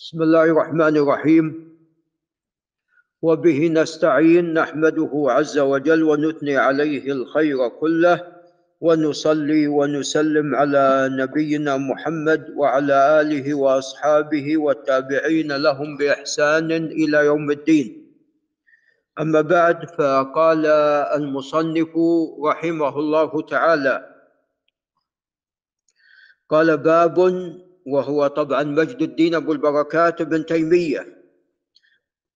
بسم الله الرحمن الرحيم. وبه نستعين نحمده عز وجل ونثني عليه الخير كله ونصلي ونسلم على نبينا محمد وعلى آله وأصحابه والتابعين لهم بإحسان إلى يوم الدين. أما بعد فقال المصنف رحمه الله تعالى قال باب وهو طبعا مجد الدين أبو البركات بن تيمية.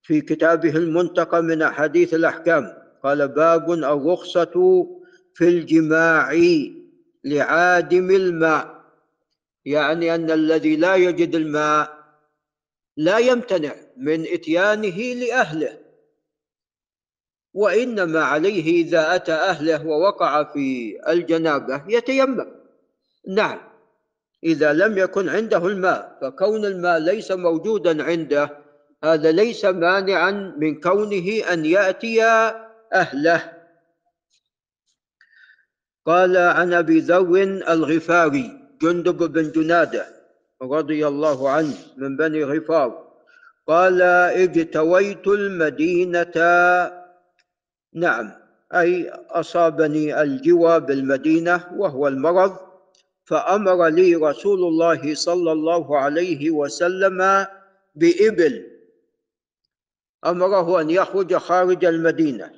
في كتابه المنتقى من أحاديث الأحكام قال باب الرخصة في الجماع لعادم الماء. يعني أن الذي لا يجد الماء لا يمتنع من إتيانه لأهله وإنما عليه إذا أتى أهله ووقع في الجنابة يتيمم. نعم. إذا لم يكن عنده الماء فكون الماء ليس موجودا عنده هذا ليس مانعا من كونه أن يأتي أهله. قال عن أبي ذر الغفاري جندب بن جنادة رضي الله عنه من بني غفار قال اجتويت المدينة. نعم أي أصابني الجوى بالمدينة وهو المرض. فأمر لي رسول الله صلى الله عليه وسلم بإبل. أمره أن يخرج خارج المدينة.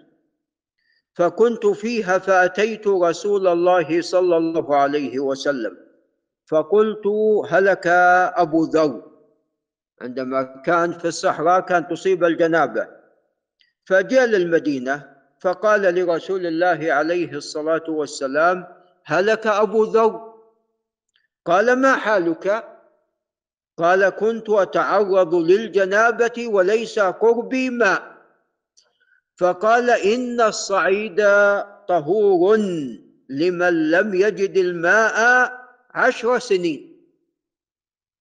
فكنت فيها فأتيت رسول الله صلى الله عليه وسلم. فقلت هلك أبو ذر. عندما كان في الصحراء كان تصيب الجنابة. فجاء للمدينة فقال لرسول الله عليه الصلاة والسلام هلك أبو ذر. قال ما حالك؟ قال كنت أتعرض للجنابة وليس قربي ماء. فقال إن الصعيد طهور لمن لم يجد الماء عشر سنين.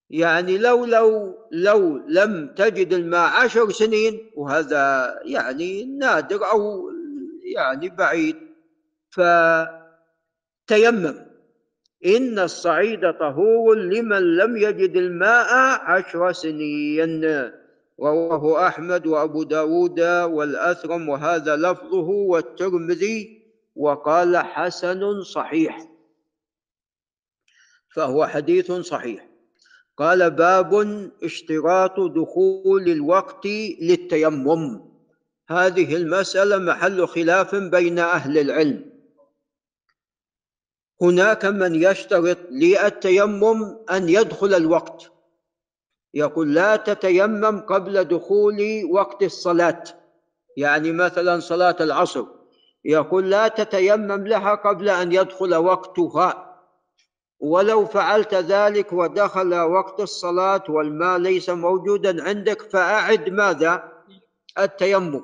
يعني لو لو لو لم تجد الماء عشر سنين وهذا يعني نادر أو يعني بعيد فتيمم. إن الصعيد طهور لمن لم يجد الماء عشر سنين. رواه أحمد وأبو داود والأثرم وهذا لفظه والترمذي وقال حسن صحيح. فهو حديث صحيح. قال باب اشتراط دخول الوقت للتيمم. هذه المسألة محل خلاف بين أهل العلم. هناك من يشترط للتيمم أن يدخل الوقت. يقول لا تتيمم قبل دخول وقت الصلاة. يعني مثلا صلاة العصر. يقول لا تتيمم لها قبل أن يدخل وقتها. ولو فعلت ذلك ودخل وقت الصلاة والماء ليس موجودا عندك فأعد ماذا؟ التيمم.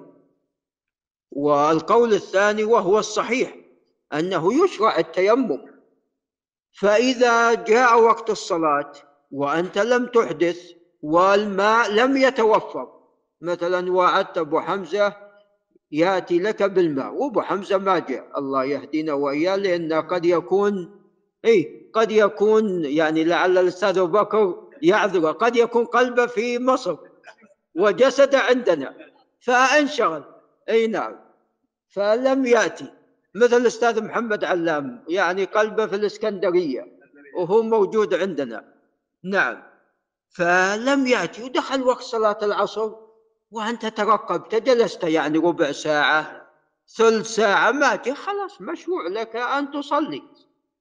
والقول الثاني وهو الصحيح. أنه يشرع التيمم. فإذا جاء وقت الصلاة وأنت لم تحدث والماء لم يتوفر مثلا وعدت أبو حمزة يأتي لك بالماء وأبو حمزة ما جاء الله يهدينا واياه لأن قد يكون اي قد يكون يعني لعل الأستاذ أبو بكر يعذر قد يكون قلبه في مصر وجسد عندنا فأنشغل. إي نعم. فلم يأتي. مثل الاستاذ محمد علام يعني قلبه في الإسكندرية وهو موجود عندنا. نعم. فلم يأتي ودخل وقت صلاة العصر وأنت ترقبت جلست يعني ربع ساعة ثلث ساعة ما جاء خلاص مشروع لك أن تصلي.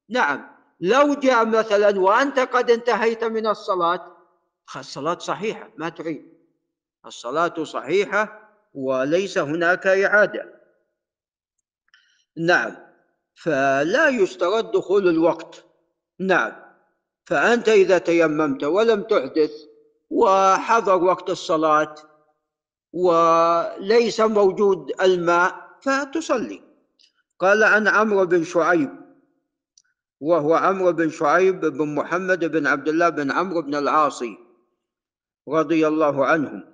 نعم. لو جاء مثلا وأنت قد انتهيت من الصلاة الصلاة صحيحة ما تعيد الصلاة صحيحة وليس هناك إعادة. نعم. فلا يشترط دخول الوقت. نعم. فأنت إذا تيممت ولم تحدث وحضر وقت الصلاة وليس موجود الماء فتصلي. قال عن عمرو بن شعيب وهو عمرو بن شعيب بن محمد بن عبد الله بن عمرو بن العاصي رضي الله عنهم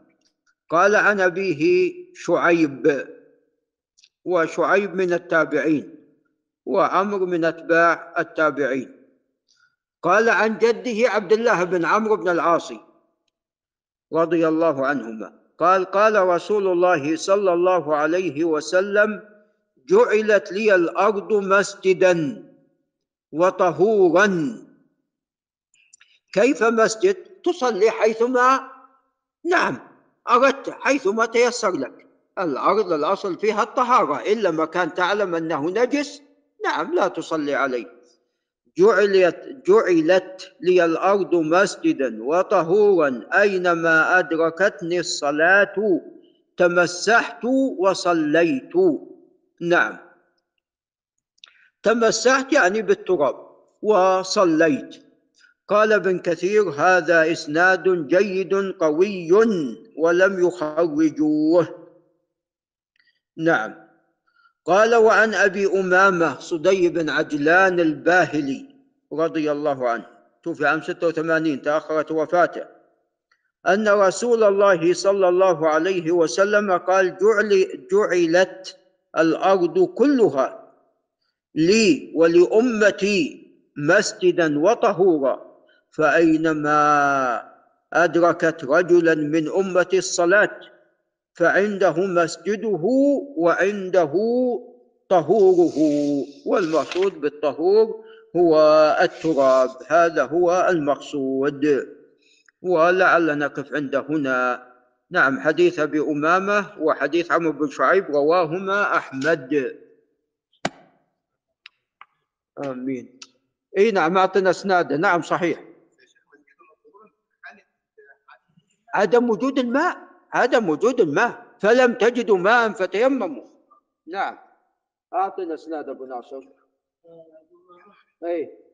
قال عن أبيه شعيب وشعيب من التابعين وعمرو من أتباع التابعين. قال عن جده عبد الله بن عمرو بن العاص رضي الله عنهما قال قال رسول الله صلى الله عليه وسلم جعلت لي الأرض مسجدا وطهورا. كيف مسجد؟ تصلي حيثما؟ نعم أردت حيثما تيسر لك. الأرض الأصل فيها الطهارة الا ما كان تعلم أنه نجس نعم لا تصلي عليه. جعلت جعلت لي الأرض مسجدا وطهورا أينما أدركتني الصلاة تمسحت وصليت. نعم. تمسحت يعني بالتراب وصليت. قال ابن كثير هذا إسناد جيد قوي ولم يخرجوه. نعم. قال وعن أبي أمامة صدي بن عجلان الباهلي رضي الله عنه توفي عام 86 تأخرت وفاته أن رسول الله صلى الله عليه وسلم قال جعل جعلت الأرض كلها لي ولأمتي مسجدا وطهورا فأينما أدركت رجلا من امتي الصلاة فعنده مسجده وعنده طهوره والمقصود بالطهور هو التراب هذا هو المقصود. ولعل نقف عند هنا. نعم حديث أبي أمامة وحديث عمرو بن شعيب رواهما أحمد. آمين. إي نعم أعطنا إسناده. نعم صحيح. عدم وجود الماء؟ عدم وجود الماء فلم تجدوا ماء فتيمموا. نعم. أعطنا إسناد أبو ناصر. اي